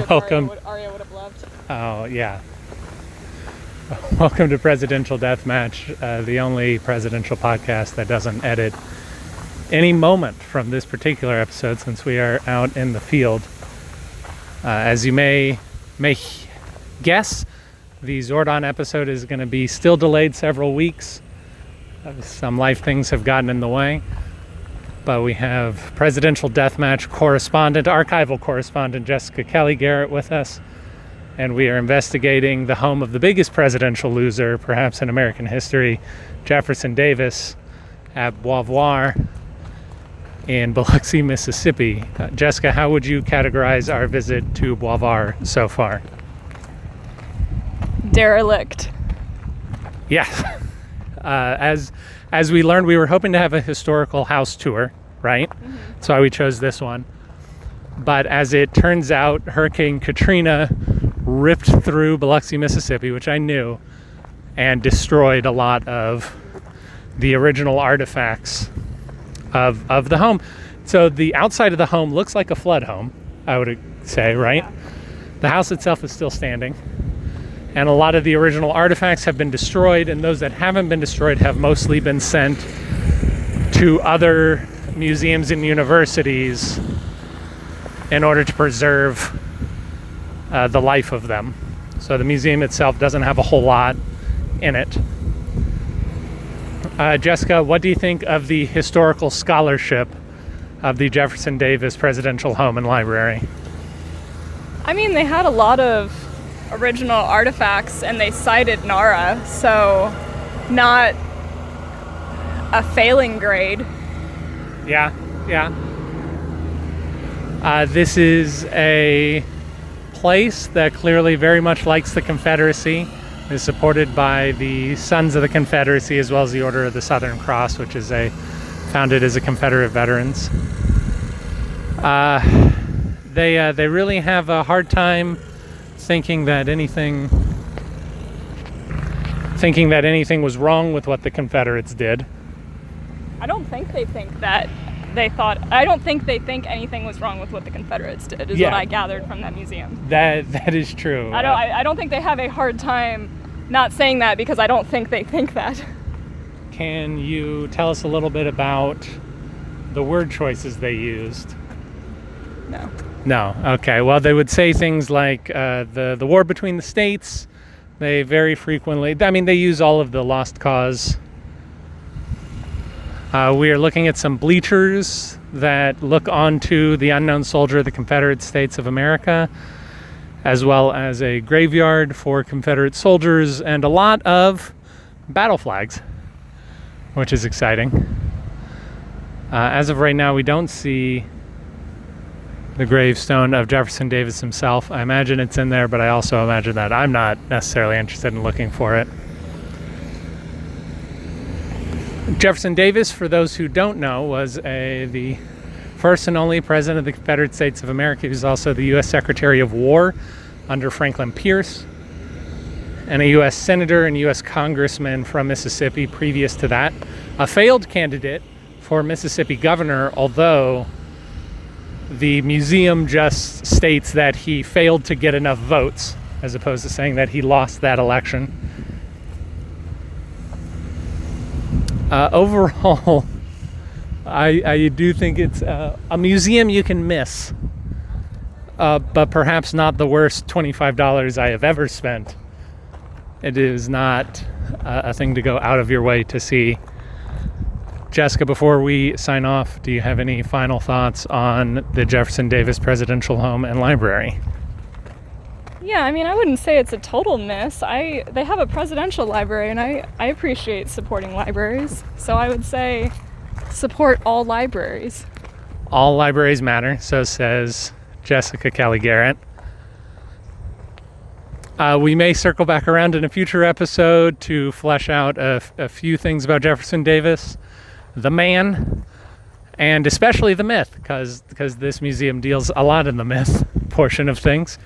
strip Welcome. Arya would, Arya would have loved. Oh, yeah. Welcome to Presidential Deathmatch, uh, the only presidential podcast that doesn't edit any moment from this particular episode since we are out in the field. Uh, as you may may guess, the Zordon episode is going to be still delayed several weeks. Uh, some life things have gotten in the way. But we have presidential deathmatch correspondent, archival correspondent Jessica Kelly Garrett with us and we are investigating the home of the biggest presidential loser, perhaps in American history, Jefferson Davis, at Beauvoir in Biloxi, Mississippi. Uh, Jessica, how would you categorize our visit to Beauvoir so far? Derelict. Yeah. Uh, as as we learned, we were hoping to have a historical house tour, right? That's why we chose this one. But as it turns out, Hurricane Katrina ripped through Biloxi, Mississippi, which I knew, and destroyed a lot of the original artifacts of, of the home. So the outside of the home looks like a flood home, I would say, right? The house itself is still standing. And a lot of the original artifacts have been destroyed, and those that haven't been destroyed have mostly been sent to other museums and universities in order to preserve uh, the life of them. So the museum itself doesn't have a whole lot in it. Uh, Jessica, what do you think of the historical scholarship of the Jefferson Davis Presidential Home and Library? I mean, they had a lot of original artifacts and they cited Nara, so not a failing grade. Yeah, yeah. Uh, this is a place that clearly very much likes the Confederacy. Is supported by the Sons of the Confederacy as well as the Order of the Southern Cross, which is a founded as a Confederate veterans. Uh, they uh, they really have a hard time thinking that anything thinking that anything was wrong with what the Confederates did. I don't think they think that they thought. I don't think they think anything was wrong with what the Confederates did. Is Yeah. what I gathered from that museum. That that is true. I don't. Uh, I, I don't think they have a hard time not saying that because I don't think they think that. Can you tell us a little bit about the word choices they used? No. No. Okay. Well, they would say things like uh, the the war between the states. They very frequently. I mean, they use all of the lost cause. Uh, we are looking at some bleachers that look onto the unknown soldier of the Confederate States of America, as well as a graveyard for Confederate soldiers and a lot of battle flags, which is exciting. Uh, as of right now, we don't see the gravestone of Jefferson Davis himself. I imagine it's in there, but I also imagine that I'm not necessarily interested in looking for it. Jefferson Davis, for those who don't know, was a, the first and only president of the Confederate States of America. He was also the U.S. Secretary of War under Franklin Pierce, and a U.S. Senator and U.S. Congressman from Mississippi previous to that. A failed candidate for Mississippi governor, although the museum just states that he failed to get enough votes, as opposed to saying that he lost that election. Uh, overall, I, I do think it's uh, a museum you can miss, uh, but perhaps not the worst $25 I have ever spent. It is not uh, a thing to go out of your way to see. Jessica, before we sign off, do you have any final thoughts on the Jefferson Davis Presidential Home and Library? Yeah, I mean, I wouldn't say it's a total miss. I they have a presidential library, and I I appreciate supporting libraries. So I would say support all libraries. All libraries matter, so says Jessica Kelly Garrett. Uh, we may circle back around in a future episode to flesh out a, a few things about Jefferson Davis, the man, and especially the myth, because this museum deals a lot in the myth portion of things.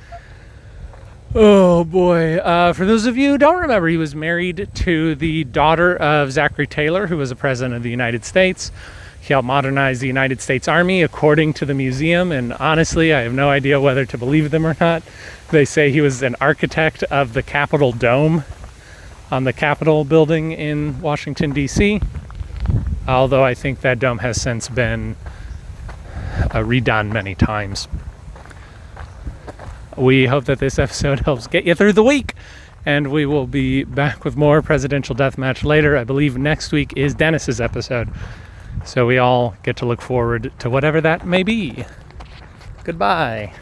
Oh boy. Uh, for those of you who don't remember, he was married to the daughter of Zachary Taylor, who was a president of the United States. He helped modernize the United States Army, according to the museum. And honestly, I have no idea whether to believe them or not. They say he was an architect of the Capitol Dome on the Capitol building in Washington, D.C. Although I think that dome has since been uh, redone many times. We hope that this episode helps get you through the week. And we will be back with more presidential deathmatch later. I believe next week is Dennis's episode. So we all get to look forward to whatever that may be. Goodbye.